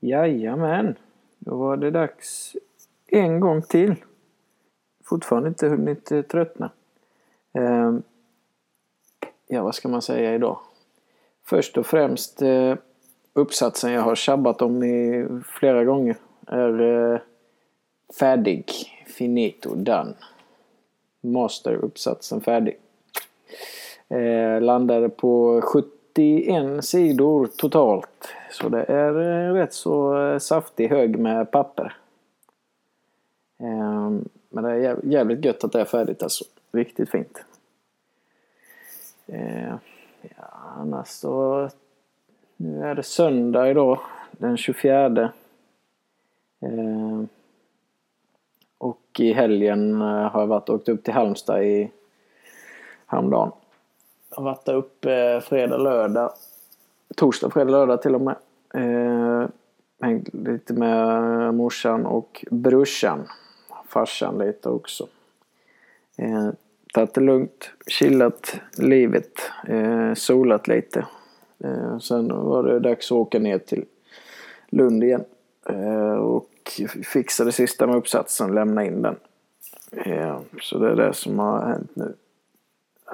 Jajamän, då var det dags en gång till. Fortfarande inte hunnit eh, tröttna. Eh, ja, vad ska man säga idag? Först och främst eh, uppsatsen jag har tjabbat om i flera gånger är eh, färdig. Finito, done. Masteruppsatsen färdig. Eh, landade på 91 sidor totalt. Så det är eh, rätt så eh, saftig hög med papper. Ehm, men det är jävligt gött att det är färdigt alltså. Riktigt fint. Ehm, ja, annars så... Nu är det söndag idag. Den 24. Ehm, och i helgen eh, har jag varit och åkt upp till Halmstad i häromdagen. Har varit där uppe fredag, lördag. Torsdag, fredag, lördag till och med. Eh, hängt lite med morsan och brorsan farsan lite också. Eh, tagit det lugnt, chillat livet, eh, solat lite. Eh, sen var det dags att åka ner till Lund igen. Eh, och fixa det sista med uppsatsen, lämna in den. Eh, så det är det som har hänt nu.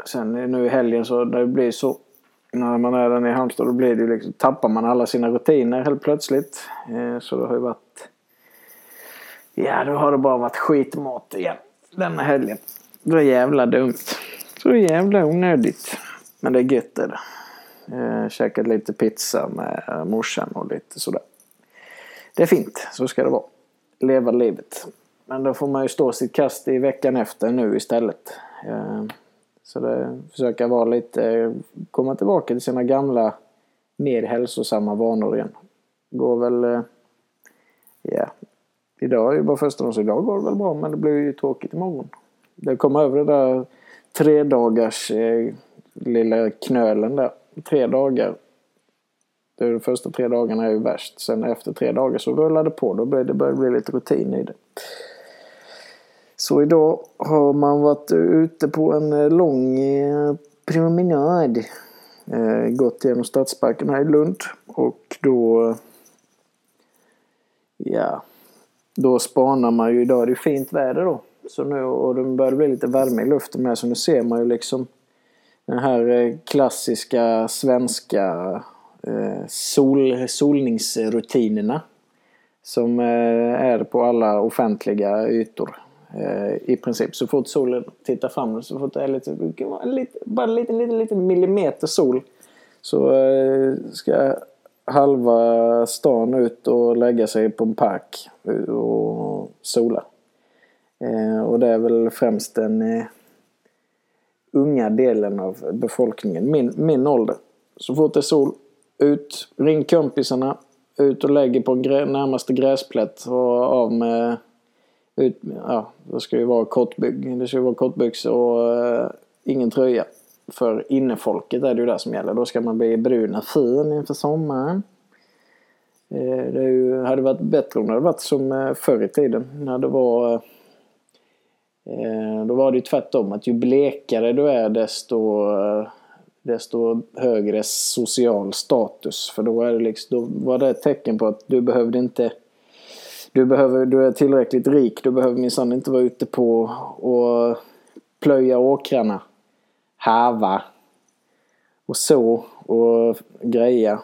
Sen nu i helgen så det blir så när man är där i Halmstad då blir det liksom, tappar man alla sina rutiner helt plötsligt. Eh, så det har ju varit Ja, då har det bara varit skitmat igen denna helgen. Det var jävla dumt. Så jävla onödigt. Men det är gött är det. Eh, käkat lite pizza med morsan och lite sådär. Det är fint, så ska det vara. Leva livet. Men då får man ju stå sitt kast i veckan efter nu istället. Eh, så det, försöka vara lite, komma tillbaka till sina gamla mer hälsosamma vanor igen. Går väl, eh, ja, Idag är ju bara första dagen så idag går det väl bra men det blir ju tråkigt imorgon. Det kommer över det där tre dagars eh, lilla knölen där. Tre dagar. Det är de första tre dagarna är ju värst. Sen efter tre dagar så rullar det på. Då börjar det börjar bli lite rutin i det. Så idag har man varit ute på en eh, lång eh, promenad. Eh, gått genom Stadsparken här i Lund. Och då... Ja, då spanar man ju, idag är det fint väder då. Så nu, och det börjar bli lite värme i luften med så nu ser man ju liksom den här klassiska svenska sol, solningsrutinerna. Som är på alla offentliga ytor. Eh, I princip så fort solen tittar fram så fort det är lite, bara en liten, liten, liten millimeter sol så eh, ska halva stan ut och lägga sig på en park och sola. Eh, och det är väl främst den eh, unga delen av befolkningen, min, min ålder. Så fort det är sol, ut, ring kompisarna, ut och lägg på grä, närmaste gräsplätt och av med ut, ja, det ska ju vara kortbygg, det ska ju vara kortbyxor och uh, ingen tröja. För innefolket är det ju det som gäller. Då ska man bli brun och fin inför sommaren. Eh, det ju, hade varit bättre om det hade varit som eh, förr i tiden. När det var... Eh, då var det ju tvärtom. Att ju blekare du är desto, eh, desto högre social status. För då, är det liksom, då var det ett tecken på att du behövde inte... Du, behöver, du är tillräckligt rik. Du behöver minsann inte vara ute på och plöja åkrarna. häva Och så och greja.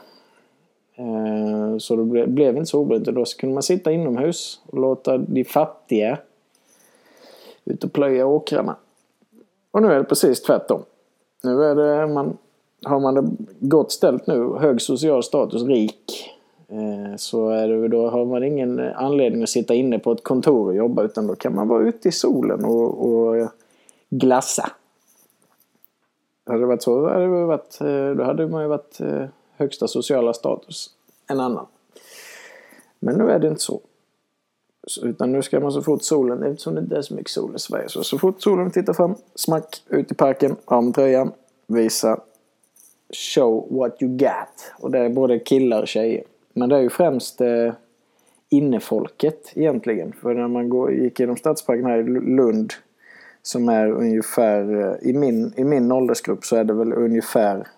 Eh, så det blev inte så obrunt. Då kunde man sitta inomhus och låta de fattiga ut och plöja åkrarna. Och nu är det precis tvärtom. Nu är det, man, har man det gott ställt nu, hög social status, rik, Eh, så är det, då har man ingen anledning att sitta inne på ett kontor och jobba utan då kan man vara ute i solen och, och glassa. Hade det varit så hade det varit, eh, då hade man ju varit eh, högsta sociala status en annan. Men nu är det inte så. Utan nu ska man så fort solen, eftersom det inte är så mycket sol i Sverige, så, så fort solen tittar fram, smack, ut i parken, av med tröjan, visa, show what you got. Och det är både killar och tjejer. Men det är ju främst eh, innefolket egentligen. För när man går, gick genom Stadsparken här i Lund, som är ungefär, eh, i min, i min åldersgrupp så är det väl ungefär,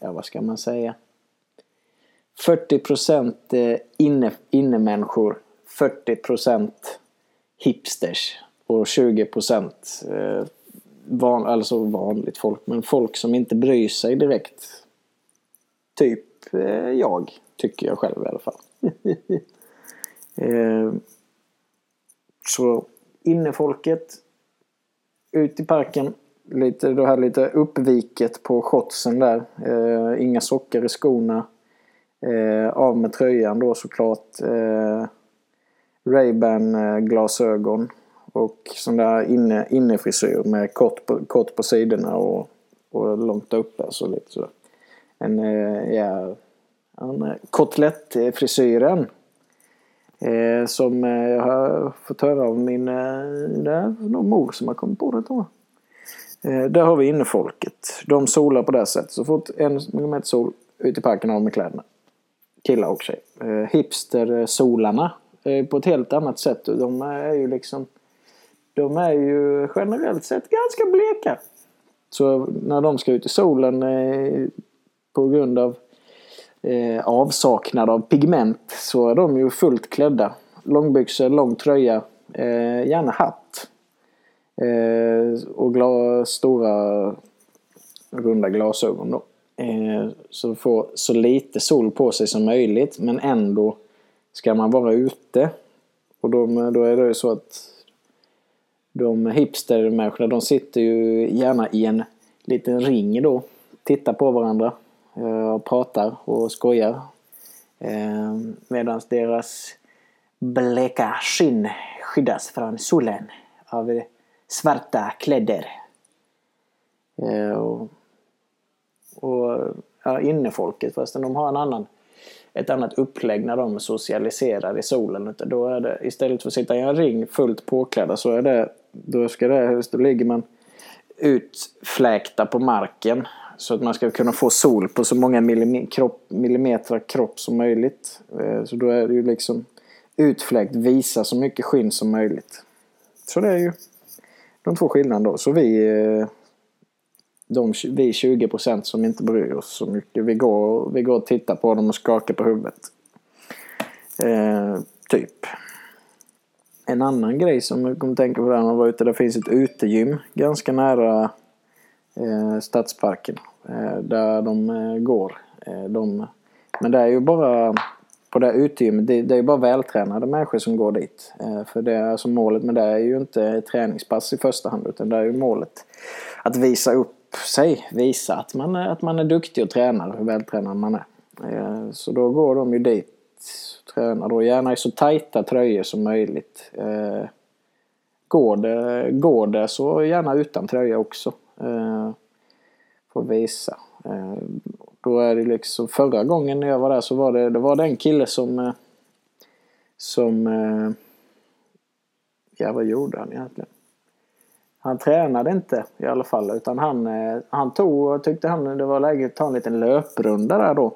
ja vad ska man säga, 40% eh, inne, innemänniskor, 40% hipsters och 20% eh, van, alltså vanligt folk, men folk som inte bryr sig direkt. Typ jag, tycker jag själv i alla fall. eh, så innefolket ut i parken. Lite, det här lite uppviket på shotsen där. Eh, inga sockar i skorna. Eh, av med tröjan då såklart. Eh, Ray-Ban glasögon. Och sån där inne, innefrisyr med kort på, kort på sidorna och, och långt uppe. Så lite så. En, eh, ja, han eh, kotlettfrisyren. Eh, som eh, jag har fått höra av min eh, det är någon mor som har kommit på det tror jag. Eh, där har vi innefolket. De solar på det sättet. Så fort en millimeter sol ut i parken av med kläderna. Killar och tjejer. Eh, Hipster-solarna eh, på ett helt annat sätt. De är ju liksom de är ju generellt sett ganska bleka. Så när de ska ut i solen eh, på grund av eh, avsaknad av pigment så är de ju fullt klädda. Långbyxor, lång tröja, eh, gärna hatt. Eh, och gla stora runda glasögon då. Eh, så får så lite sol på sig som möjligt men ändå ska man vara ute. Och då, då är det ju så att de hipstermänniskorna de sitter ju gärna i en liten ring då. Tittar på varandra Eh, och pratar och skojar. Eh, Medan deras bleka skinn skyddas från solen av svarta kläder. Eh, och, och ja, innefolket förresten, de har en annan ett annat upplägg när de socialiserar i solen. Då är det, istället för att sitta i en ring fullt påklädda så är det, då ska det, då ligger man utfläkta på marken. Så att man ska kunna få sol på så många millimeter kropp, millimeter kropp som möjligt. Eh, så då är det ju liksom utfläkt, visa så mycket skinn som möjligt. Så det är ju de två skillnaderna då. Så vi eh, de, vi 20% som inte bryr oss så mycket. Vi går, vi går och tittar på dem och skakar på huvudet. Eh, typ. En annan grej som jag kommer tänka på när man var ute. Det finns ett utegym ganska nära eh, Stadsparken. Eh, där de eh, går. Eh, de, men det är ju bara på det utegymmet. Det, det är ju bara vältränade människor som går dit. För det är alltså målet med det är ju inte träningspass i första hand. Utan det är ju målet att visa upp sig, visa att man, är, att man är duktig och tränar, hur vältränad man är. Så då går de ju dit och tränar då gärna i så tajta tröjor som möjligt. Går det, går det så gärna utan tröja också. Får visa. Eh, då är det liksom, förra gången när jag var där så var det, det var det en kille som eh, som eh, ja vad gjorde han egentligen? Han tränade inte i alla fall utan han, han tog, tyckte han det var läge att ta en liten löprunda där då.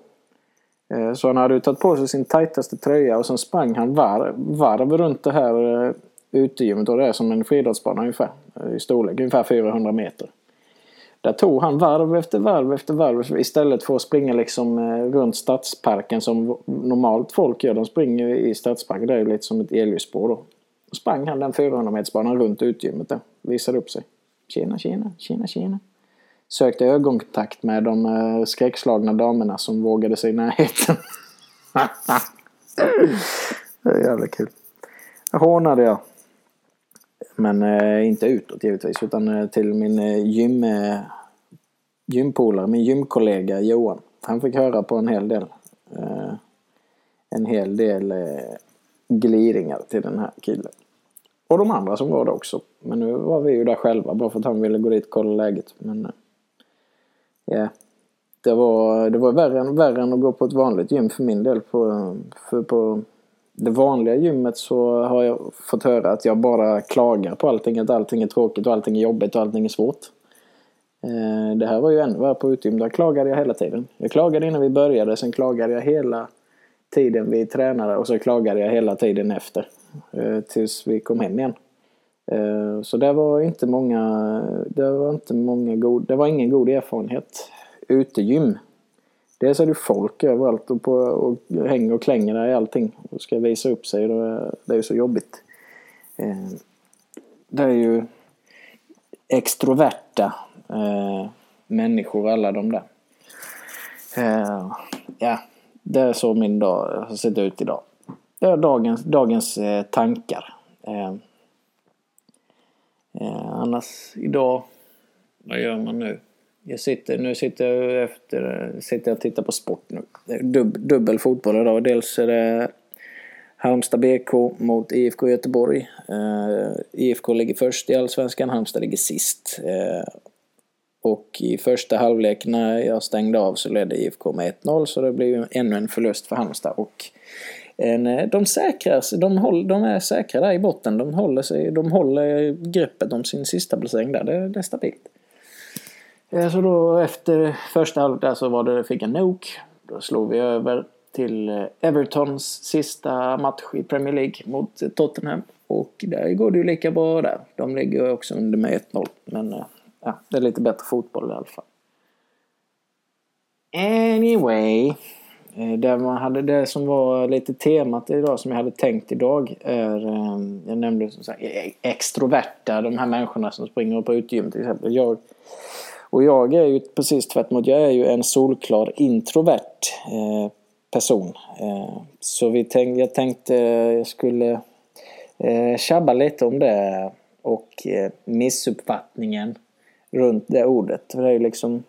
Så han hade tagit på sig sin tajtaste tröja och sen sprang han varv, varv runt det här utegymmet och det är som en friidrottsbana ungefär. I storlek, ungefär 400 meter. Där tog han varv efter varv efter varv istället för att springa liksom eh, runt stadsparken som normalt folk gör. De springer i stadsparken, det är ju lite som ett elljusspår då sprang han den 400 metersbanan runt utgymmet där. Visade upp sig. Tjena, tjena, tjena, tjena. Sökte ögonkontakt med de eh, skräckslagna damerna som vågade sig i närheten. det är jävla kul. Jag hånade jag. Men eh, inte utåt givetvis utan eh, till min eh, gym, eh, gympolare, min gymkollega Johan. Han fick höra på en hel del. Eh, en hel del eh, gliringar till den här killen. Och de andra som var det också. Men nu var vi ju där själva bara för att han ville gå dit och kolla läget. Men ja, yeah. det var, det var värre, än, värre än att gå på ett vanligt gym för min del. På, för på det vanliga gymmet så har jag fått höra att jag bara klagar på allting. Att allting är tråkigt och allting är jobbigt och allting är svårt. Eh, det här var ju ännu värre på utgym. Där klagade jag hela tiden. Jag klagade innan vi började, sen klagade jag hela tiden vi tränade och så klagade jag hela tiden efter. Eh, tills vi kom hem igen. Eh, så det var inte många, det var inte många god, det var ingen god erfarenhet. Utegym. Dels är det folk överallt och, på, och hänger och klänger där i allting och ska visa upp sig. Det är ju så jobbigt. Eh, det är ju extroverta eh, människor alla de där. Eh, ja, det är så min dag har sett ut idag. Det är dagens, dagens eh, tankar. Eh, eh, annars idag, vad gör man nu? Jag sitter, nu sitter jag efter, sitter jag och tittar på sport nu. Dub, dubbel fotboll idag. Dels är det Halmstad BK mot IFK Göteborg. Eh, uh, IFK ligger först i Allsvenskan, Halmstad ligger sist. Uh, och i första halvlek när jag stängde av så ledde IFK med 1-0 så det blev ännu en förlust för Halmstad. Och en, eh, de, säkras, de, håll, de är säkra där i botten. De håller, sig, de håller greppet om sin sista placering där. Det, det är stabilt. Eh, så då efter första halvlek så var det, fick jag nog. Då slog vi över till eh, Evertons sista match i Premier League mot Tottenham. Och där går det ju lika bra där. De ligger också under med 1-0. Men eh, ja, det är lite bättre fotboll i alla fall. Anyway. Det, man hade, det som var lite temat idag som jag hade tänkt idag är, jag nämnde som sagt, extroverta, de här människorna som springer på utegym till exempel. Jag, och jag är ju precis tvärtom, jag är ju en solklar introvert eh, person. Eh, så vi tänk, jag tänkte eh, jag skulle eh, tjabba lite om det och eh, missuppfattningen runt det ordet. För det är ju liksom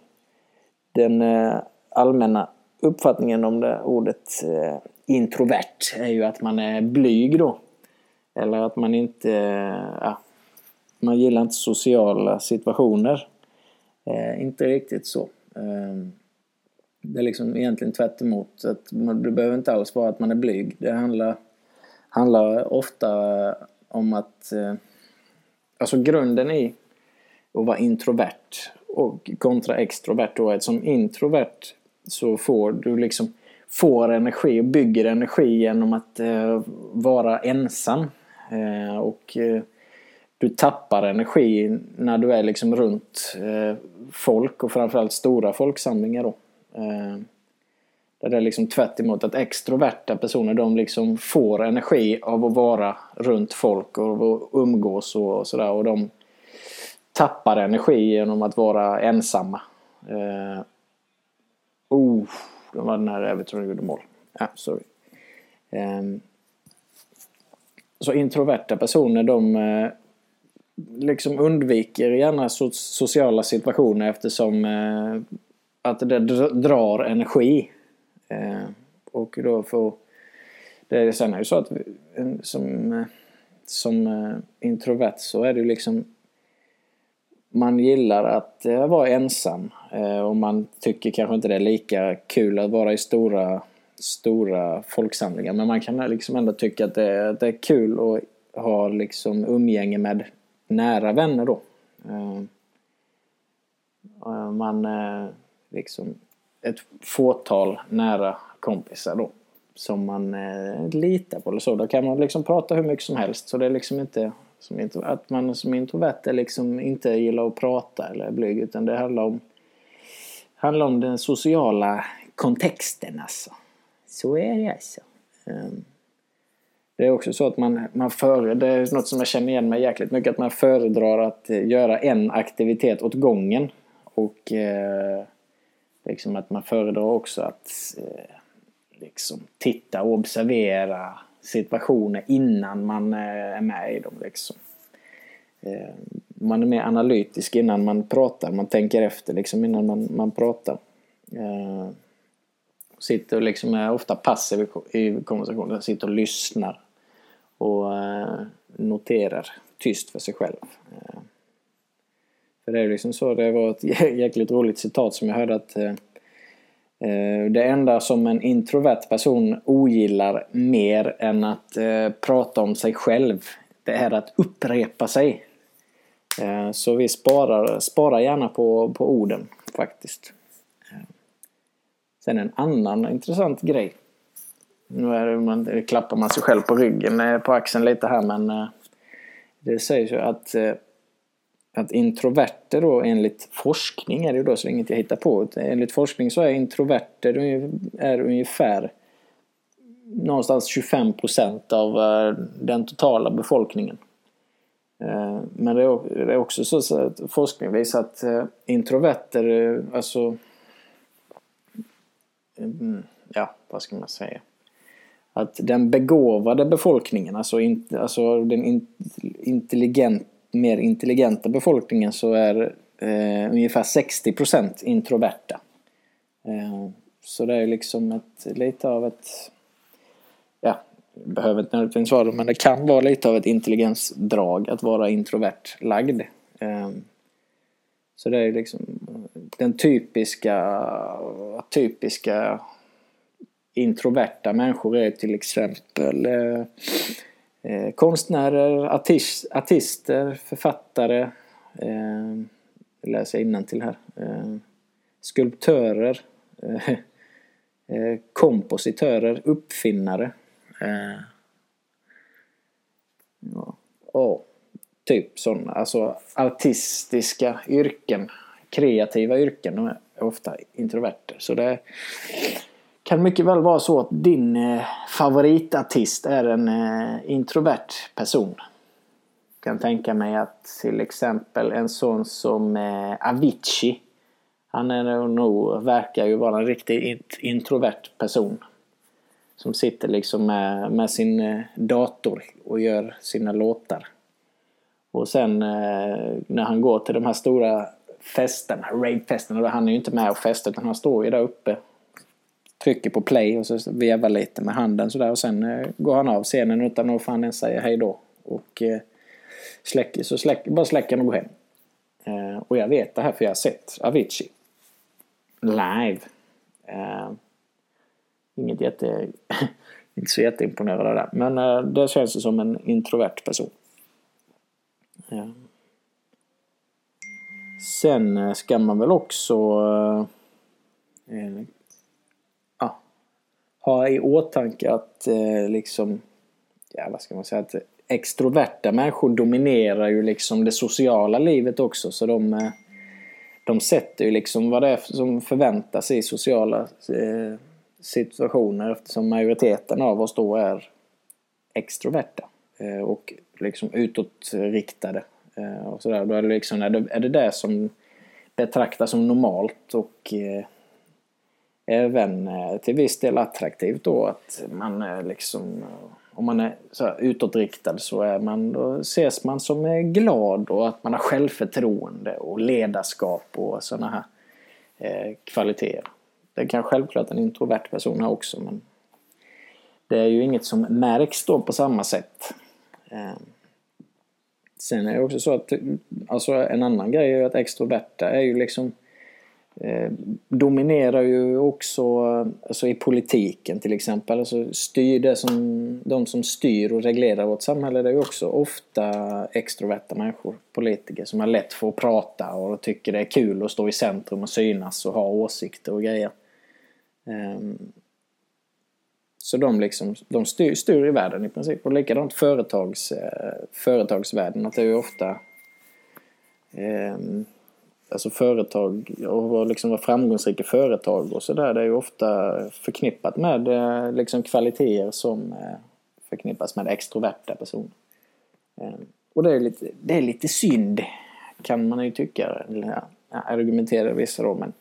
den eh, allmänna uppfattningen om det ordet introvert är ju att man är blyg då. Eller att man inte, ja, man gillar inte sociala situationer. Eh, inte riktigt så. Ehm, det är liksom egentligen tvärt emot. Att det behöver inte alls vara att man är blyg. Det handlar, handlar ofta om att... Eh, alltså grunden i att vara introvert och kontra extrovert då. Att som introvert så får du liksom får energi och bygger energi genom att eh, vara ensam. Eh, och eh, du tappar energi när du är liksom runt eh, folk och framförallt stora folksamlingar då. Eh, där det är liksom tvärt emot att extroverta personer de liksom får energi av att vara runt folk och umgås och sådär. Och de tappar energi genom att vara ensamma. Uh, oh, det var den här Everton gjorde mål. Ja, sorry. Um, så introverta personer de eh, liksom undviker gärna so sociala situationer eftersom eh, att det drar energi. Eh, och då får... Det, sen är det så att som, eh, som eh, introvert så är det ju liksom man gillar att eh, vara ensam eh, och man tycker kanske inte det är lika kul att vara i stora, stora folksamlingar. Men man kan liksom ändå tycka att det, att det är kul att ha liksom umgänge med nära vänner då. Eh, eh, man eh, liksom ett fåtal nära kompisar då. Som man eh, litar på eller så. Då kan man liksom prata hur mycket som helst. Så det är liksom inte som att man som introvert är liksom inte gillar att prata eller är blyg. Utan det handlar om, handlar om den sociala kontexten alltså. Så är det alltså. Um, det är också så att man, man föredrar, det är något som jag känner igen mig jäkligt mycket, att man föredrar att eh, göra en aktivitet åt gången. Och eh, Liksom att man föredrar också att eh, liksom titta och observera situationer innan man eh, är med i dem. Liksom. Eh, man är mer analytisk innan man pratar. Man tänker efter liksom innan man, man pratar. Eh, sitter och liksom är ofta passiv i konversationen. Sitter och lyssnar. Och eh, noterar tyst för sig själv. Eh, för det är liksom så, det var ett jäkligt roligt citat som jag hörde att eh, det enda som en introvert person ogillar mer än att prata om sig själv, det är att upprepa sig. Så vi sparar, sparar gärna på, på orden faktiskt. Sen en annan intressant grej. Nu är det, man, klappar man sig själv på ryggen, eh, på axeln lite här men eh, det sägs ju att eh, att introverter då enligt forskning är det ju då så inget jag hittar på. Enligt forskning så är introverter är ungefär någonstans 25 procent av den totala befolkningen. Men det är också så att forskning visar att introverter, alltså... Mm, ja, vad ska man säga? Att den begåvade befolkningen, alltså, in, alltså den in, intelligent, mer intelligenta befolkningen så är eh, ungefär 60% introverta. Eh, så det är liksom ett, lite av ett ja, behöver inte nödvändigtvis vara det, men det kan vara lite av ett intelligensdrag att vara introvert lagd. Eh, så det är liksom den typiska, typiska introverta människor är till exempel eh, eh, konstnärer, artist, artister, författare, eh, jag läser till här, eh, skulptörer, eh, eh, kompositörer, uppfinnare, Eh, ja, Oh, typ sådana, alltså artistiska yrken, kreativa yrken, de är ofta introverter. Så det kan mycket väl vara så att din eh, favoritartist är en eh, introvert person. Jag kan tänka mig att till exempel en sån som eh, Avicii han är nog, verkar ju vara en riktigt introvert person. Som sitter liksom med, med sin eh, dator och gör sina låtar. Och sen eh, när han går till de här stora festerna, ravefesterna, då han är ju inte med och festar utan han står ju där uppe. Trycker på play och så vevar lite med handen sådär och sen eh, går han av scenen utan att fan ens säga hej då. Och eh, släcker, så släcker, bara släcker han och går hem. Eh, och jag vet det här för jag har sett Avicii. Live. Eh, inget jätte... inte så jätteimponerad av det. Men eh, det känns som en introvert person. Ja. Sen ska man väl också eh, ha i åtanke att eh, liksom, ja vad ska man säga, att extroverta människor dominerar ju liksom det sociala livet också. Så de, eh, de sätter ju liksom vad det är som förväntas i sociala eh, situationer eftersom majoriteten av oss då är extroverta eh, och liksom utåtriktade. Eh, och sådär. Då är det, liksom, är det, är det det som betraktas som normalt och eh, även eh, till viss del attraktivt då att man liksom eh, om man är så utåtriktad så är man, då ses man som eh, glad och att man har självförtroende och ledarskap och sådana här eh, kvaliteter. Det kan självklart en introvert person ha också men det är ju inget som märks då på samma sätt. Sen är det också så att alltså en annan grej är ju att extroverta är ju liksom Eh, dominerar ju också alltså i politiken till exempel. Alltså styr det som, de som styr och reglerar vårt samhälle det är ju också ofta extroverta människor, politiker som har lätt för att prata och tycker det är kul att stå i centrum och synas och ha åsikter och grejer. Ehm, så de, liksom, de styr, styr i världen i princip. Och likadant företags, eh, företagsvärlden. Att det är ju ofta eh, alltså företag och liksom vara framgångsrika företag och sådär. Det är ju ofta förknippat med eh, liksom kvaliteter som eh, förknippas med extroverta personer. Ehm, och det är, lite, det är lite synd kan man ju tycka. Eller, ja, argumentera vissa då men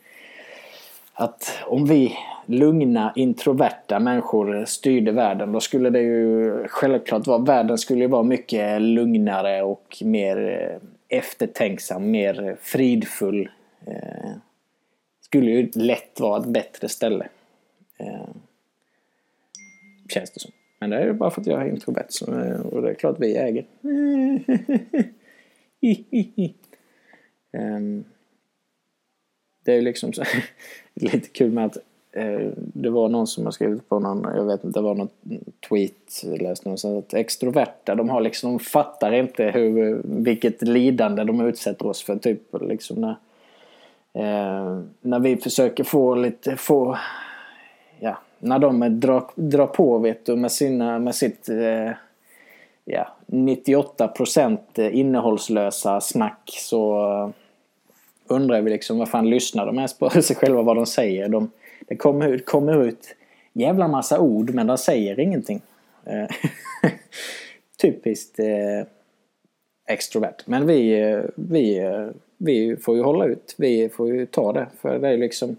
att om vi lugna introverta människor styrde världen då skulle det ju självklart vara, världen skulle ju vara mycket lugnare och mer eh, eftertänksam, mer fridfull. Eh, skulle ju lätt vara ett bättre ställe. Eh, känns det som. Men det är ju bara för att jag är introvert eh, och det är klart vi äger. um, det är ju liksom så, lite kul med att Eh, det var någon som har skrivit på någon, jag vet inte, det var någon tweet läst någonstans att extroverta de har liksom, de fattar inte hur, vilket lidande de utsätter oss för typ liksom när, eh, när vi försöker få lite, få, ja, när de drar, drar på vet du med sina, med sitt eh, ja, 98% innehållslösa snack så undrar vi liksom vad fan lyssnar de ens på sig själva vad de säger. De, det kommer ut, kommer ut jävla massa ord men de säger ingenting. Eh, typiskt eh, extrovert. Men vi, eh, vi, eh, vi får ju hålla ut. Vi får ju ta det. För det är liksom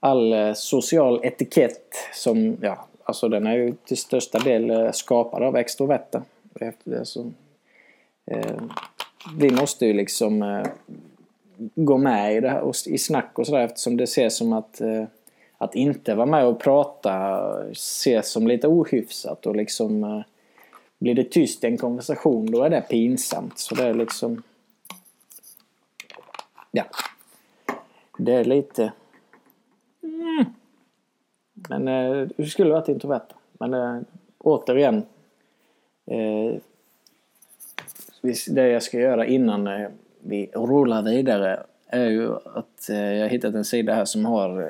all social etikett som, ja, alltså den är ju till största del skapad av extroverta. Alltså, eh, vi måste ju liksom eh, gå med i det här, och i snack och sådär eftersom det ses som att eh, att inte vara med och prata ses som lite ohyfsat och liksom eh, blir det tyst i en konversation då är det pinsamt. Så det är liksom... Ja. Det är lite... Mm. Men eh, du skulle varit introvert. Men eh, återigen. Eh, det jag ska göra innan eh, vi rullar vidare är ju att eh, jag har hittat en sida här som har eh,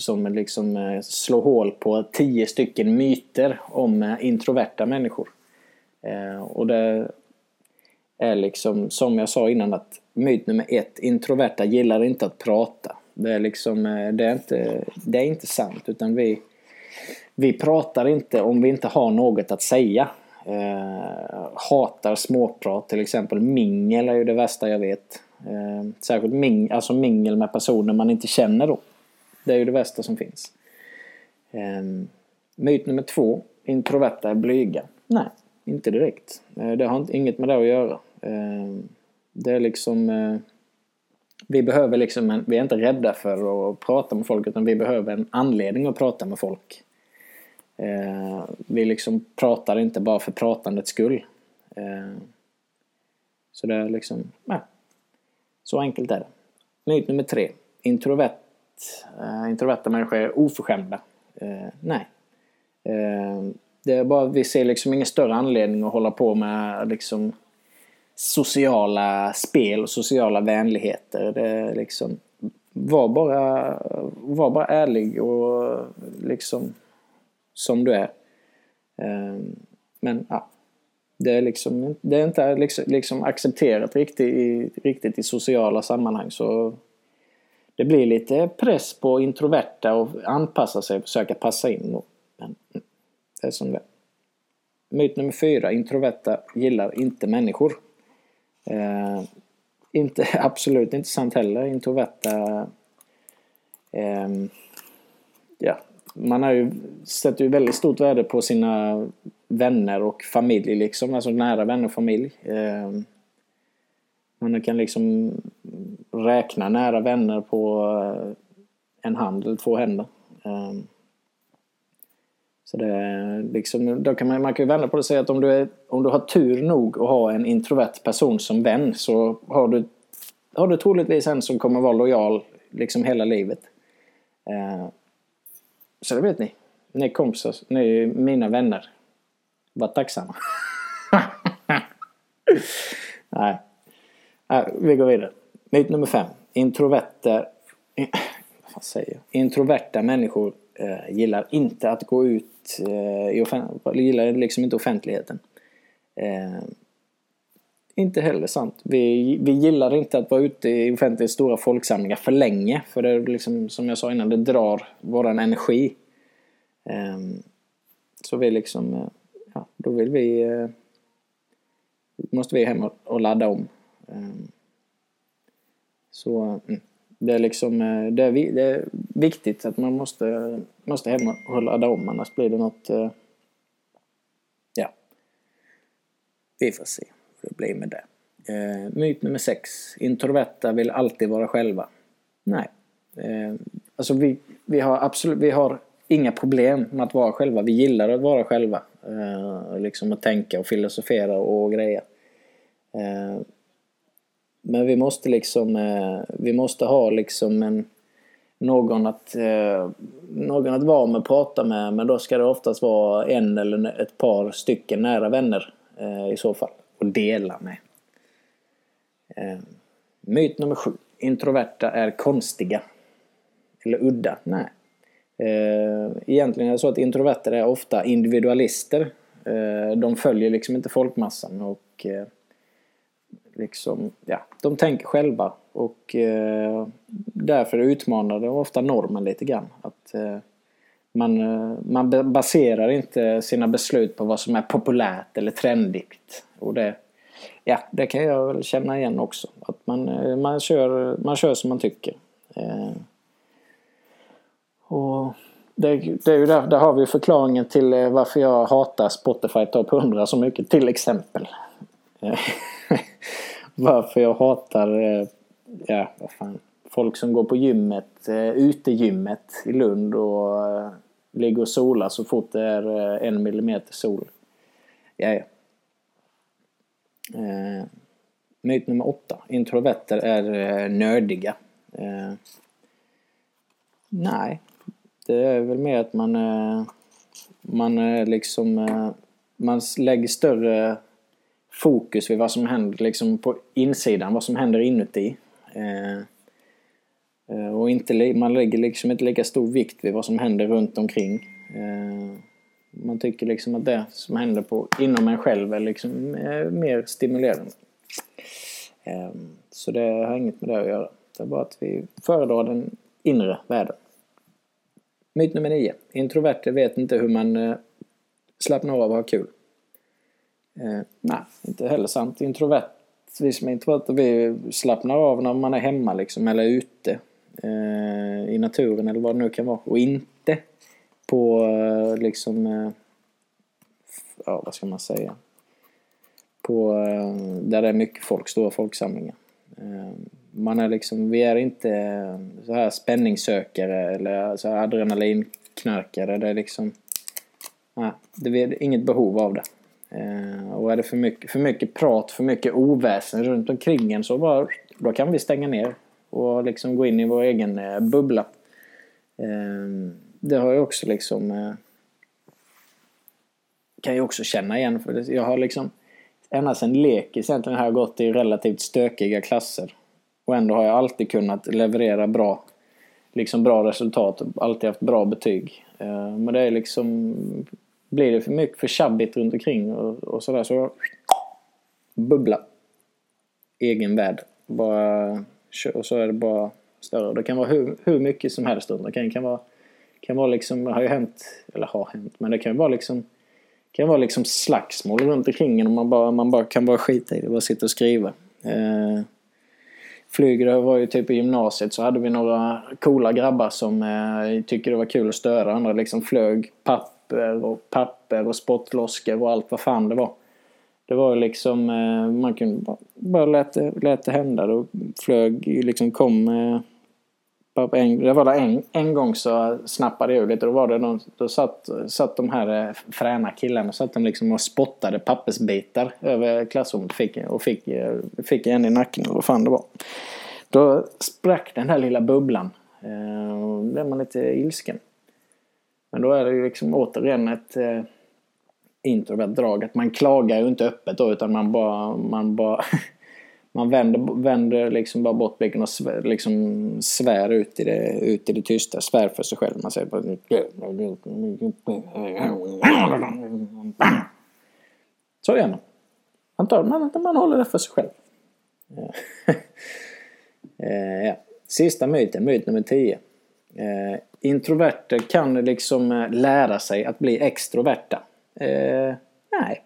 som liksom eh, slår hål på tio stycken myter om eh, introverta människor. Eh, och det är liksom, som jag sa innan, att myt nummer ett, introverta gillar inte att prata. Det är liksom, det är inte, det är inte sant utan vi, vi pratar inte om vi inte har något att säga. Eh, hatar småprat till exempel. Mingel är ju det värsta jag vet. Eh, särskilt ming, alltså mingel med personer man inte känner då. Det är ju det värsta som finns. Um, myt nummer två. Introverta är blyga. Nej, inte direkt. Uh, det har inget med det att göra. Uh, det är liksom... Uh, vi behöver liksom en, Vi är inte rädda för att prata med folk utan vi behöver en anledning att prata med folk. vi liksom pratar inte bara för pratandets skull. så det är liksom... Nej. Så enkelt är det. Myt nummer tre. Introvert eh, introverta människor är oförskämda. Eh, nej. Eh, det är bara, vi ser liksom ingen större anledning att hålla på med liksom sociala spel och sociala vänligheter. Det är liksom, var bara, var bara ärlig och liksom som du är. Eh, men ja, det är liksom det är inte liksom, liksom accepterat riktigt i, riktigt i sociala sammanhang så det blir lite press på introverta att anpassa sig och försöka passa in. Men mm, det är som det Myt nummer fyra. Introverta gillar inte människor. Eh, inte, absolut inte sant heller. Introverta... Eh, ja, man har ju, sätter ju väldigt stort värde på sina vänner och familj liksom. Alltså nära vänner och familj. Eh, man kan liksom räkna nära vänner på eh, en hand eller två händer. Ehm, så det är liksom, då kan man, man kan ju vända på det och säga att om du, är, om du har tur nog att ha en introvert person som vän så har du, har du troligtvis en som kommer vara lojal liksom hela livet. Ehm, så det vet ni. Ni är kompisar, ni är mina vänner. Var tacksamma. Nej. Äh, vi går vidare. Myt nummer fem. Introverta, vad säger Introverta människor eh, gillar inte att gå ut eh, i gillar liksom inte offentligheten. Eh, inte heller sant. Vi, vi gillar inte att vara ute i offentligt stora folksamlingar för länge. För det är liksom, som jag sa innan, det drar våran energi. Ehm, så vi liksom, eh, ja, då vill vi, eh, måste vi hem och, och ladda om. Ehm, så mm. det är liksom eh, det är, det är viktigt att man måste, måste hem och ladda om annars blir det något... Eh, ja. Vi får se hur det blir med det. Eh, myt nummer sex. Introverta vill alltid vara själva. Nej. Ehm, alltså vi, vi har absolut, vi har inga problem med att vara själva. Vi gillar att vara själva. Ehm, liksom att tänka och filosofera och grejer. Men vi måste liksom, eh, vi måste ha liksom en, någon att, eh, någon att vara med och prata med. Men då ska det oftast vara en eller ett par stycken nära vänner eh, i så fall. Och dela med. Eh, myt nummer sju. Introverta är konstiga. Eller udda. Nej. Eh, egentligen är det så att introverter är ofta individualister. Eh, de följer liksom inte folkmassan och eh, liksom, ja, de tänker själva och eh, därför utmanar de ofta normen lite grann. Att eh, man, eh, man baserar inte sina beslut på vad som är populärt eller trendigt. Och det, ja, det kan jag väl känna igen också. Att man, eh, man, kör, man kör som man tycker. Eh, och det, det, är ju där, där har vi förklaringen till eh, varför jag hatar Spotify Top 100 så mycket till exempel. Eh, varför jag hatar eh, ja, vad fan, folk som går på gymmet, eh, utegymmet i Lund och eh, ligger och solar så fort det är en millimeter sol. Ja, ja. Eh, myt nummer åtta. Introverter är nördiga. Nej, det är väl mer att man, man är liksom... Man lägger större fokus vid vad som händer liksom på insidan, vad som händer inuti. Eh, eh och inte, man lägger liksom inte lika stor vikt vid vad som händer runt omkring. Eh, man tycker liksom att det som händer på, inom en själv är liksom eh, mer stimulerande. Eh, så det har inget med det att göra. Det är bara att vi föredrar den inre världen. Myt nummer nio. Introverter vet inte hur man eh, slappnar av och har kul. Eh, nej, inte heller sant. Introvert, vi som är introverta vi slappnar av när man är hemma liksom, eller ute eh, i naturen eller vad det nu kan vara. Och inte på eh, liksom, eh, ja vad ska man säga, på eh, där det är mycket folk, stora folksamlingar. Eh, man är liksom, vi är inte eh, så här spänningssökare eller så här adrenalinknarkare. Det är liksom, nej, det är inget behov av det. Eh, och är det för mycket, för mycket prat, för mycket oväsen runt omkring en så bara, då kan vi stänga ner och liksom gå in i vår egen eh, bubbla ehm, det har jag också liksom... Eh, kan jag också känna igen. För det, jag har liksom... Ända sedan lekis egentligen har jag gått i relativt stökiga klasser. Och ändå har jag alltid kunnat leverera bra, liksom bra resultat. Alltid haft bra betyg. Ehm, men det är liksom... Blir det för mycket för tjabbigt runt omkring och, och sådär så... Bubbla. Egen värld. Bara... Och så är det bara större. Det kan vara hur, hur mycket som helst runt omkring. Det kan vara kan vara liksom, har ju hänt, eller har hänt, men det kan ju vara liksom kan vara liksom slagsmål runt omkring och man bara, man bara kan bara skita i det, bara sitta och skriva. Eh, flyger, det var ju typ i gymnasiet så hade vi några coola grabbar som eh, tyckte det var kul att störa andra. Liksom flög papper och papper och spottloskor och allt vad fan det var. Det var liksom, eh, man kunde bara, bara lät, det, lät det hända. Då flög, liksom kom eh, en, det var en, en gång så snappade jag ur lite. Då, var det någon, då satt, satt de här eh, fräna killarna satt de liksom och spottade pappersbitar över klassrummet fick, och fick, fick en i nacken eller vad fan det var. Då sprack den här lilla bubblan. Då blev man lite ilsken. Men då är det ju liksom återigen ett eh, introvert drag. Att man klagar ju inte öppet då utan man bara, man bara man vänder, vänder liksom bara bort blicken och svär, liksom svär ut i, det, ut i det tysta. Svär för sig själv. Man säger bara... Så gör man. Man, tar, man, man håller det för sig själv. Eh, ja. Sista myten, myt nummer 10. Introverter kan liksom eh, lära sig att bli extroverta. Eh, nej,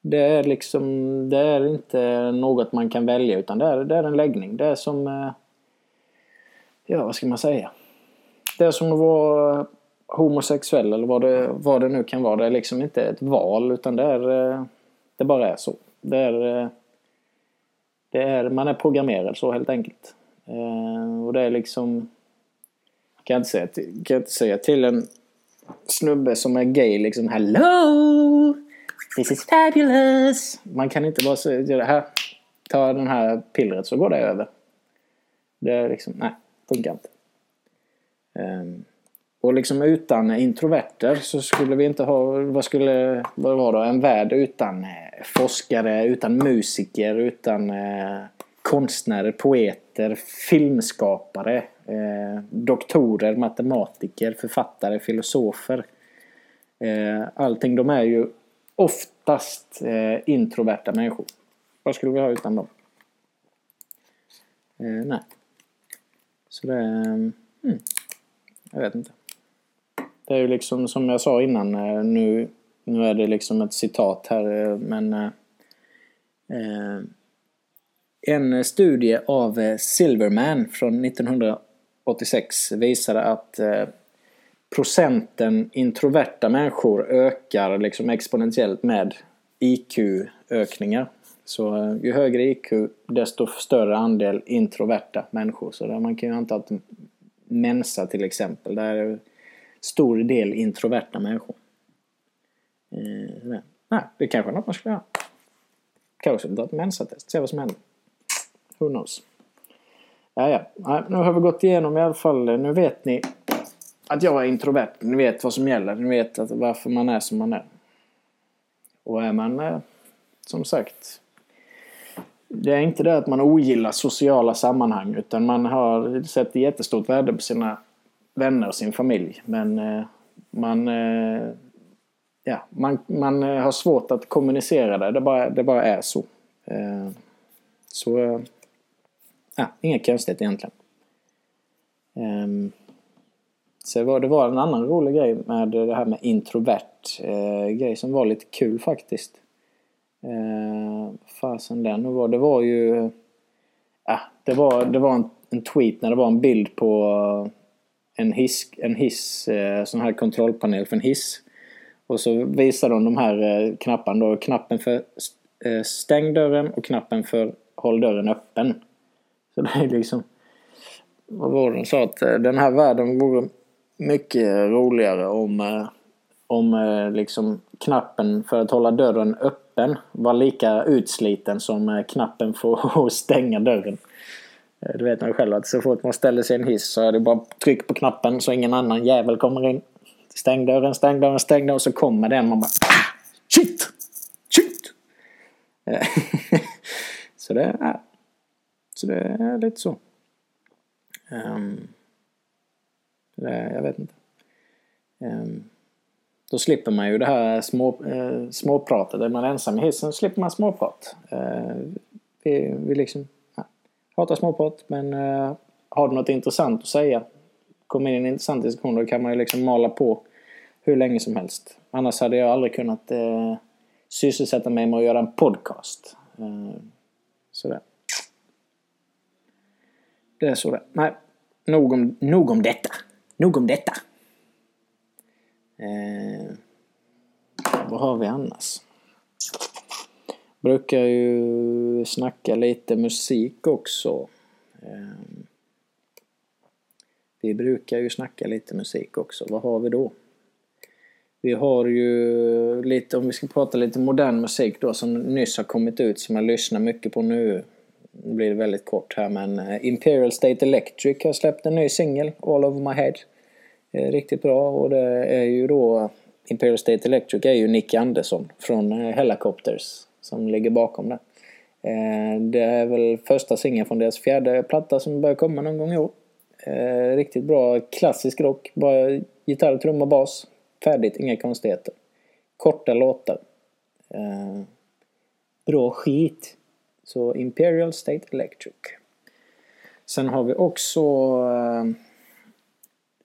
det är liksom, det är inte något man kan välja utan det är, det är en läggning. Det är som, eh, ja vad ska man säga? Det är som att vara homosexuell eller vad det, vad det nu kan vara. Det är liksom inte ett val utan det är, eh, det bara är så. Det är, eh, det är, man är programmerad så helt enkelt. Eh, och det är liksom, kan jag inte säga, kan jag inte säga till en snubbe som är gay liksom Hello! This is fabulous! Man kan inte bara säga här, ta den här pillret så går det över. Det är liksom, nej, funkar inte. Um, och liksom utan introverter så skulle vi inte ha, vad skulle, vad var det, en värld utan eh, forskare, utan musiker, utan eh, konstnärer, poeter, filmskapare, eh, doktorer, matematiker, författare, filosofer. Eh, allting, de är ju oftast eh, introverta människor. Vad skulle vi ha utan dem? Eh, nej. Så det... Mm, jag vet inte. Det är ju liksom som jag sa innan, eh, nu, nu är det liksom ett citat här, eh, men... Eh, en studie av eh, Silverman från 1986 visade att eh, procenten introverta människor ökar liksom exponentiellt med IQ-ökningar. Så eh, ju högre IQ desto större andel introverta människor. Så där man kan ju anta att Mensa till exempel, där är stor del introverta människor. Eh, nej, det kanske är något man skulle göra. Kanske ta ett Mensa-test, se vad som händer. Who knows? Ja, ja. Nu har vi gått igenom i alla fall. Eh, nu vet ni att jag är introvert. Ni vet vad som gäller. Ni vet att varför man är som man är. Och är man eh, som sagt det är inte det att man ogillar sociala sammanhang utan man har sett jättestort värde på sina vänner och sin familj. Men eh, man, ja, man, man har svårt att kommunicera det. Det bara, det bara är så. Så ja, inget konstigt egentligen. Um, så var, det var en annan rolig grej med det här med introvert uh, grej som var lite kul faktiskt. Uh, fasen den var, det var ju... Ja, det var, det var en, en, tweet när det var en bild på en hiss, en hiss uh, sån här kontrollpanel för en hiss. Och så visade de de här eh, knapparna då. Knappen för stäng dörren och knappen för håll dörren öppen. Så det är liksom... Vad var det de sa? Att eh, den här världen vore mycket roligare om, eh, om eh, liksom knappen för att hålla dörren öppen var lika utsliten som knappen för att stänga dörren. Du vet man själv att så fort man ställer sig i en hiss så är det bara tryck på knappen så ingen annan jävel kommer in. Stäng dörren, stäng dörren, stäng dörren och så kommer den man bara ah, Shit! Shit! så det är så det är lite så. Ehm, um, det, jag vet inte. Um, då slipper man ju det här små, uh, småpratet. Är man ensam i hissen slipper man småprat. Uh, vi, vi liksom ja, hatar småprat men uh, har du något intressant att säga, kommer in i en intressant diskussion, då kan man ju liksom mala på hur länge som helst. Annars hade jag aldrig kunnat eh, sysselsätta mig med att göra en podcast. Eh, sådär. Det är så det Nej, nog om, nog om detta. Nog om detta. Eh, vad har vi annars? Brukar ju snacka lite musik också. Eh, vi brukar ju snacka lite musik också. Vad har vi då? Vi har ju lite, om vi ska prata lite modern musik då som nyss har kommit ut som jag lyssnar mycket på nu nu blir det väldigt kort här men eh, Imperial State Electric har släppt en ny singel, All Over My Head. Riktigt bra och det är ju då Imperial State Electric är ju Nick Andersson från eh, Helicopters som ligger bakom det. Eh, det är väl första singeln från deras fjärde platta som börjar komma någon gång i år. Riktigt bra klassisk rock, bara gitarr, trumma, bas. Färdigt, inga konstigheter. Korta låtar. Bra skit. Så Imperial State Electric. Sen har vi också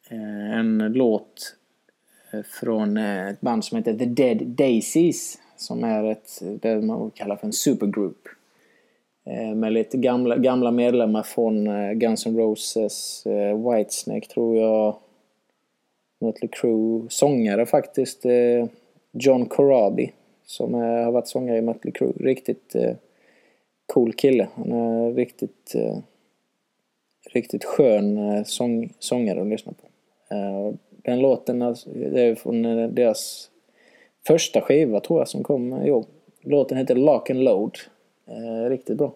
eh, en låt eh, från eh, ett band som heter The Dead Daisies. Som är ett, det man kallar för en supergroup. Med lite gamla, gamla medlemmar från Guns N' Roses, Whitesnake tror jag. Mötley Crüe. Sångare faktiskt. John Corabi. Som har varit sångare i Mötley Crüe. Riktigt cool kille. Han är riktigt, eh, riktigt skön eh, sång, sångare att lyssna på. Eh, den låten alltså, det är från eh, deras första skiva tror jag som kom eh, i år. Låten heter Lock and Load. Eh, riktigt bra.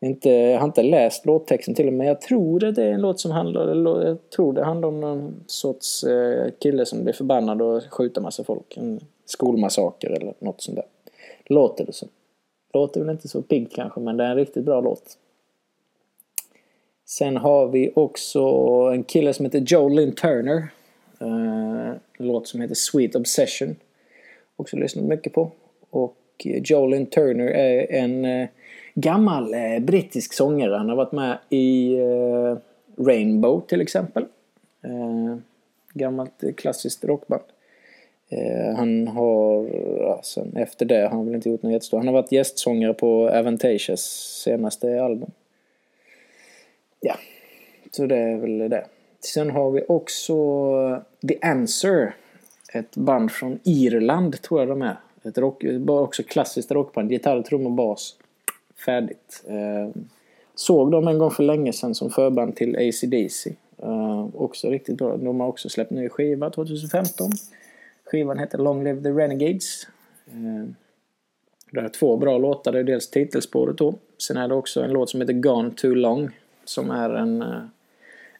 Inte, jag har inte läst låttexten till och med. Jag tror att det är en låt som handlar, jag tror det handlar om någon sorts eh, kille som blir förbannad och skjuter massa folk. En skolmassaker eller något sånt där. Låter det som. Låter väl inte så piggt kanske men det är en riktigt bra låt. Sen har vi också en kille som heter Joe Lynn Turner. Eh, en låt som heter Sweet Obsession. Också lyssnat mycket på. Och Jolin Turner är en eh, gammal eh, brittisk sångare. Han har varit med i Rainbow till exempel. Gammalt klassiskt rockband. Eh, han har, alltså, efter det har han väl inte gjort något jättestort. Han har varit gästsångare på Avantasias senaste album. Ja, så det är väl det. Sen har vi också The Answer. Ett band från Irland tror jag de är. Ett rock, också klassiskt rockband. Gitarr, trummor, bas. Färdigt. Eh, såg dem en gång för länge sedan som förband till ACDC. Eh, också riktigt bra. De har också släppt ny skiva 2015. Skivan heter Long Live the Renegades. Eh, det är två bra låtar. Det är dels titelspåret då. Sen är det också en låt som heter Gone Too Long. Som är en, eh,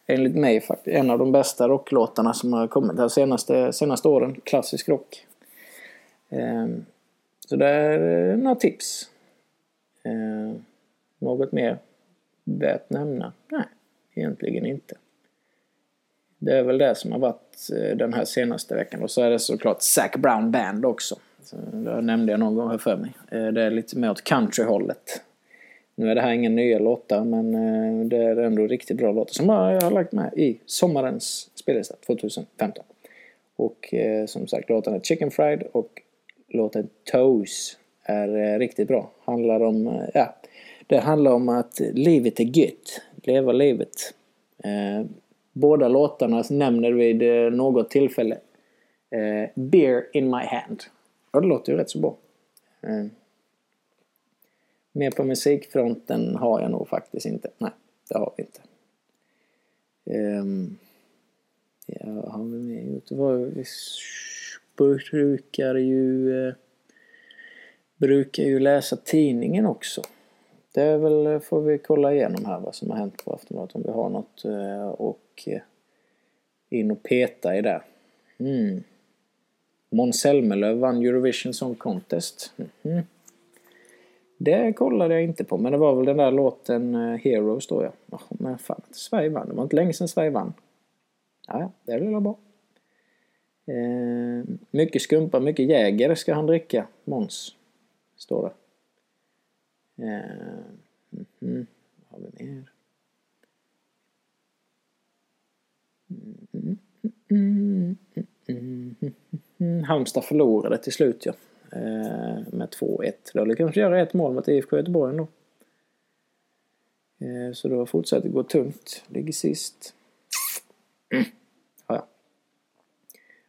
enligt mig faktiskt, en av de bästa rocklåtarna som har kommit de senaste, senaste åren. Klassisk rock. Eh, så det är några tips. Något mer värt nämna? Nej, egentligen inte. Det är väl det som har varit eh, den här senaste veckan. Och så är det såklart Zac Brown Band också. Det nämnde jag någon gång här för mig. Eh, det är lite mer åt countryhållet. Nu är det här inga nya låtar men eh, det är ändå riktigt bra låtar som jag har lagt med i sommarens spellista 2015. Och som sagt låten är Chicken Fried och låten Toes är riktigt bra. Handlar om, ja, det handlar om att livet är gött. Leva livet. Båda låtarna nämner vid eh, något tillfälle eh, Beer in my hand. Ja, det låter ju rätt så bra. Eh. Mer på musikfronten har jag nog faktiskt inte. Nej, det har vi inte. Um, ja, har vi mer gjort? Vi brukar ju... eh, brukar ju läsa tidningen också. Det är väl, får vi kolla igenom här vad som har hänt på Aftonbladet om vi har något Eh, och in och peta i det. Mm. Måns Zelmerlöw vann Eurovision Song Contest. Mm. Det kollade jag inte på, men det var väl den där låten eh, Heroes då ja. Oh, men fan, Sverige vann. Det var inte länge sedan Sverige vann. Ja, det blir väl bra. Eh, mycket skumpa, mycket Jäger ska han dricka, Måns. Står det. Eh, mm, vad har vi mer? Mm, mm, mm, Halmstad förlorade till slut ja. Eh, med 2-1. Då lyckades göra ett mål mot IFK Göteborg ändå. Eh, så då fortsätter det gå tungt. Ligger sist. Mm. Ja, ja.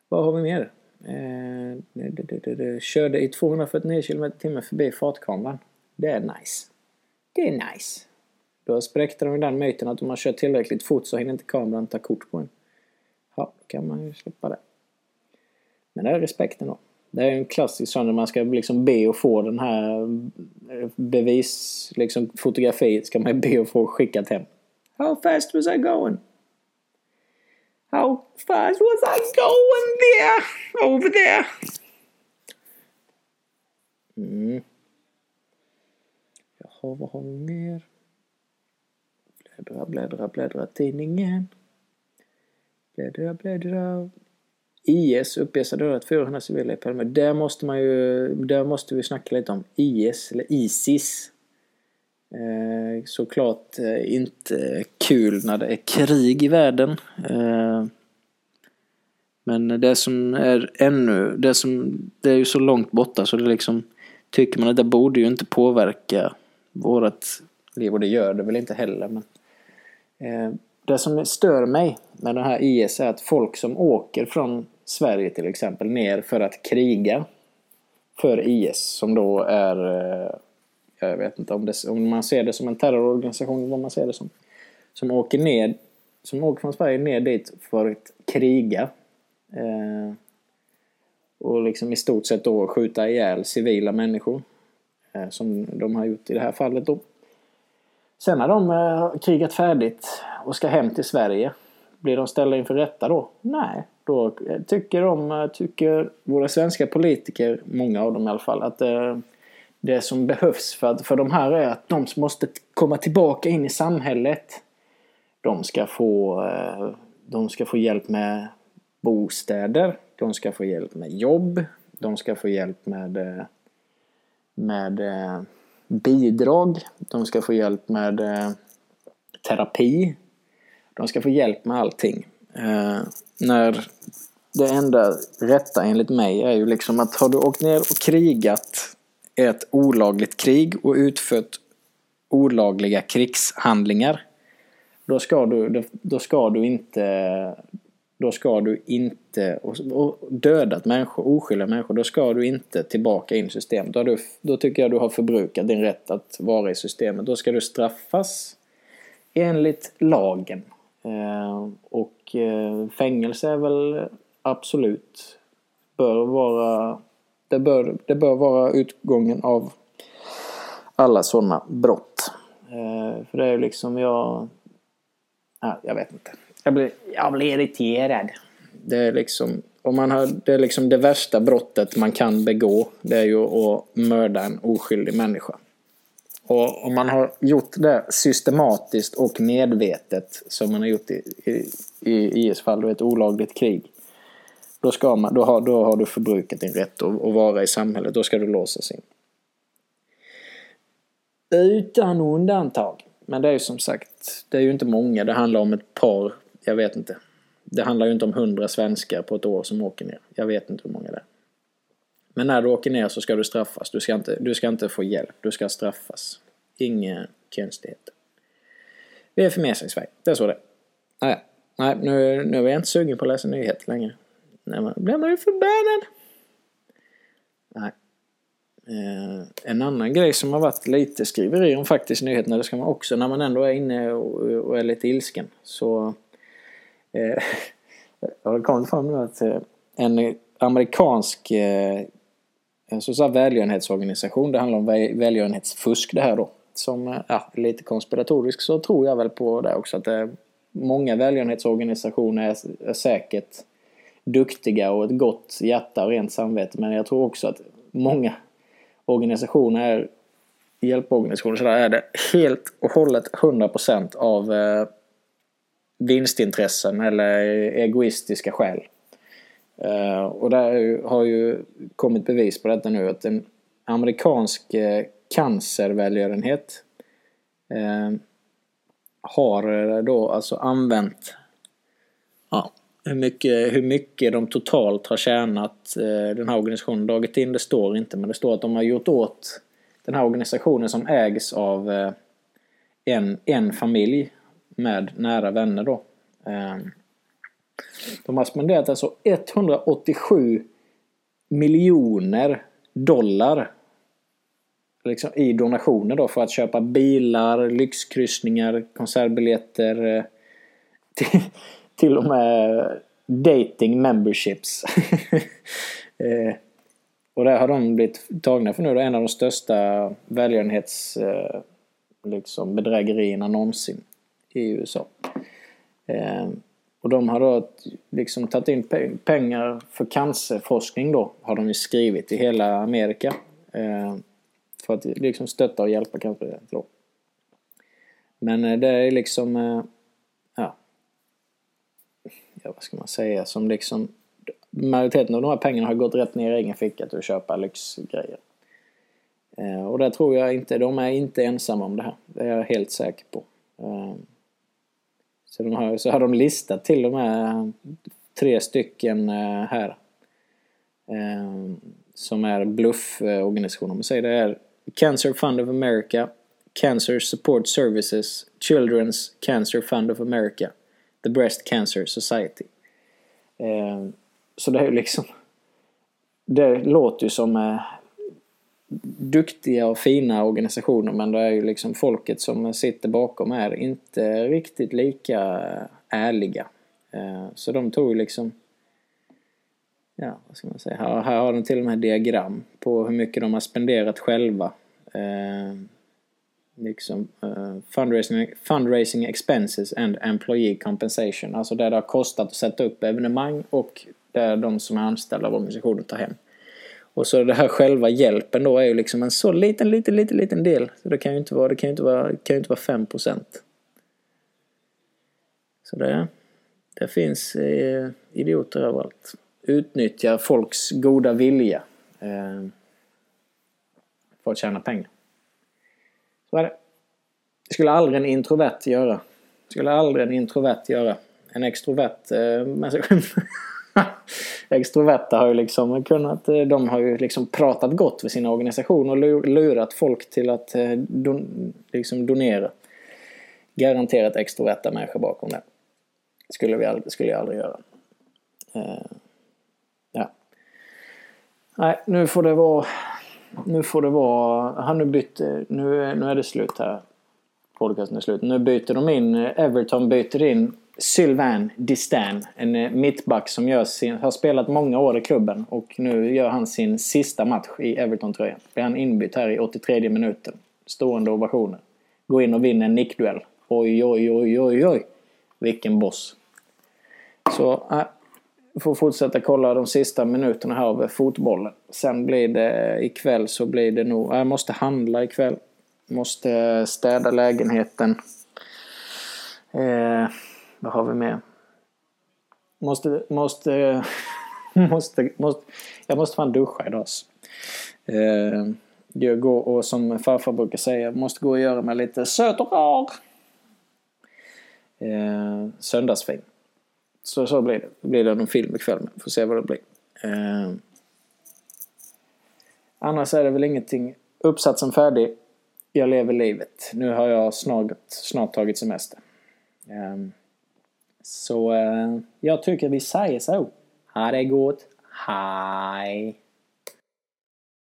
Vad har vi mer? Eh, det, det, det, körde i 249 km h förbi fartkameran. Det är nice. Det är nice. Då spräckte de den myten att om man kör tillräckligt fort så hinner inte kameran ta kort på en. Ja, då kan man ju släppa det. Men det är respekten då. Det är en klassisk sån när man ska liksom be och få den här eh, bevis, liksom fotografiet ska man be och få skickat hem. How fast was I going? How fast was I going there? Over there? Mm. Jaha, vad har vi mer? Bläddra, bläddra, bläddra tidningen. Bläddra, bläddra. IS uppges ha dödat 400 civila i Palme. Där måste man ju, där måste vi snacka lite om IS, eller ISIS. Eh, såklart eh, inte kul när det är krig i världen. Eh, men det som är ännu, det som, det är ju så långt borta så det liksom, tycker man att det borde ju inte påverka vårat liv och det gör det väl inte heller men Eh, det som stör mig med den här IS är att folk som åker från Sverige till exempel ner för att kriga för IS som då är eh, jag vet inte om, det, om man ser det som en terrororganisation eller vad man ser det som. Som åker ner som åker från Sverige ner dit för att kriga. Eh, och liksom i stort sett då skjuta ihjäl civila människor. Eh, som de har gjort i det här fallet då. Sen när de eh, krigat färdigt och ska hem till Sverige, blir de ställda inför rätta då? Nej, då eh, tycker de, eh, tycker våra svenska politiker, många av dem i alla fall, att eh, det som behövs för, för de här är att de måste komma tillbaka in i samhället. De ska få, de ska få hjälp med bostäder, de ska få hjälp med jobb, De ska få hjälp med, med bidrag. De ska få hjälp med eh, terapi. De ska få hjälp med allting. Eh, när det enda rätta enligt mig är ju liksom att har du åkt ner och krigat ett olagligt krig och utfört olagliga krigshandlingar då ska du, då ska du inte då ska du inte, och dödat människor, oskyldiga människor, då ska du inte tillbaka in i systemet. Då, du, då tycker jag du har förbrukat din rätt att vara i systemet. Då ska du straffas enligt lagen. Eh, och eh, fängelse är väl absolut, bör vara, det bör, det bör vara utgången av alla sådana brott. Eh, för det är ju liksom, jag, ja, jag vet inte. Jag blir, jag blir irriterad. Det är liksom, om man har, det är liksom det värsta brottet man kan begå. Det är ju att mörda en oskyldig människa. Och om man har gjort det systematiskt och medvetet som man har gjort i, i, i IS fall, då ett olagligt krig. Då, ska man, då, har, då har du förbrukat din rätt att, att vara i samhället. Då ska du låsas in. Utan undantag. Men det är ju som sagt, det är ju inte många. Det handlar om ett par jag vet inte. Det handlar ju inte om hundra svenskar på ett år som åker ner. Jag vet inte hur många det är. Men när du åker ner så ska du straffas. Du ska inte, du ska inte få hjälp. Du ska straffas. Inga konstigheter. Vi är för med sig i Sverige. Det är så det Nej, ah, nej nu, nu är jag inte sugen på att läsa nyheter längre. Nej, man blir man ju förbannad. Nej. Eh, en annan grej som har varit lite skriveri om faktiskt nyheterna, det ska man också när man ändå är inne och, och är lite ilsken. Så Eh, jag har kommit fram nu att eh, en amerikansk eh, en så välgörenhetsorganisation, det handlar om välgörenhetsfusk det här då. Som eh, ja, lite konspiratorisk så tror jag väl på det också att det många välgörenhetsorganisationer är, är säkert duktiga och ett gott hjärta och rent samvete men jag tror också att många organisationer är hjälporganisationer så där är det helt och hållet 100% av vinstintressen eller egoistiska skäl. Uh, och där har ju kommit bevis på detta nu att en amerikansk uh, cancervälgörenhet uh, har då alltså använt ja, hur, mycket, hur mycket de totalt har tjänat den här organisationen. Dragit in det står inte men det står att de har gjort åt den här organisationen som ägs av en, en familj med nära vänner då. Ehm, de har spenderat alltså 187 miljoner dollar liksom i donationer då för att köpa bilar, lyxkryssningar, konsertbiljetter eh, till, till och med dating memberships. Eh, och där har de blivit tagna för nu. Det är en av de största välgörenhets eh, liksom bedrägerierna någonsin i USA. Eh, och de har då liksom tagit in pengar för cancerforskning då, har de ju skrivit i hela Amerika. Eh, för att liksom stötta och hjälpa cancer då. Men eh, det är liksom, eh, ja, ja, vad ska man säga, som liksom majoriteten av de här pengarna har gått rätt ner i egen ficka till att köpa lyxgrejer. Ehm, och där tror jag inte, de är inte ensamma om det här. Det är jag helt säker på. Ehm, så, de har, så har de listat till och med tre stycken eh, här. Ehm, som är blufforganisationer. Om man säger det är Cancer Fund of America, Cancer Support Services, Children's Cancer Fund of America, The Breast Cancer Society. Ehm, så det är ju liksom... Det låter ju som eh, duktiga och fina organisationer men det är ju liksom folket som sitter bakom är inte riktigt lika eh, ärliga. Eh, så de tog ju liksom Ja, vad ska man säga? Här, här har de till och med diagram på hur mycket de har spenderat själva. Eh, liksom eh, fundraising, fundraising expenses and employee compensation. Alltså där det har kostat att sätta upp evenemang och där de som är anställda av organisationen tar hem. Och så det här själva hjälpen då är ju liksom en så liten, liten, liten, liten del. Så det kan ju inte vara, det kan ju inte vara, kan ju inte vara 5% Så det, det finns eh, idioter överallt. Utnyttjar folks goda vilja Eh, för att tjäna pengar. Så är det. Det skulle aldrig en introvert göra. Det skulle aldrig en introvert göra. En extrovert eh, Extroverta har ju liksom kunnat, eh, de har ju liksom pratat gott för sina organisationer och lurat folk till att eh, don, liksom donera. Garanterat extroverta människor bakom det. Skulle, vi aldrig, skulle jag aldrig göra. Uh, ja. Nej, nu får det vara... Nu får det vara... Han nu bytte... Nu, nu är det slut här. Podcasten är slut. Nu byter de in... Everton byter in Sylvain Distan. En eh, mittback som gör sin, har spelat många år i klubben och nu gör han sin sista match i Everton-tröjan. Blir han inbytt här i 83 minuten. Stående ovationer. Går in och vinner en nickduell. Oj, oj, oj, oj, oj. Vilken boss. Så äh, får fortsätta kolla de sista minuterna här av fotbollen. Sen blir det eh, ikväll så blir det nog... Jag måste handla ikväll. Måste städa lägenheten. Eh, vad har vi med? Måste, måste, måste, måste, jag måste fan duscha idag. Alltså. Eh, jag går och som farfar brukar säga, måste gå och göra mig lite söt och rar. Eh, söndagsfilm. Så så blir det. Det blir det någon film ikväll med. Får se vad det blir. Eh, annars är det väl ingenting. Uppsatsen färdig. Jag lever livet. Nu har jag snart, snart tagit semester. Eh, så eh, jag tycker vi säger så. Ha det gott. Hej!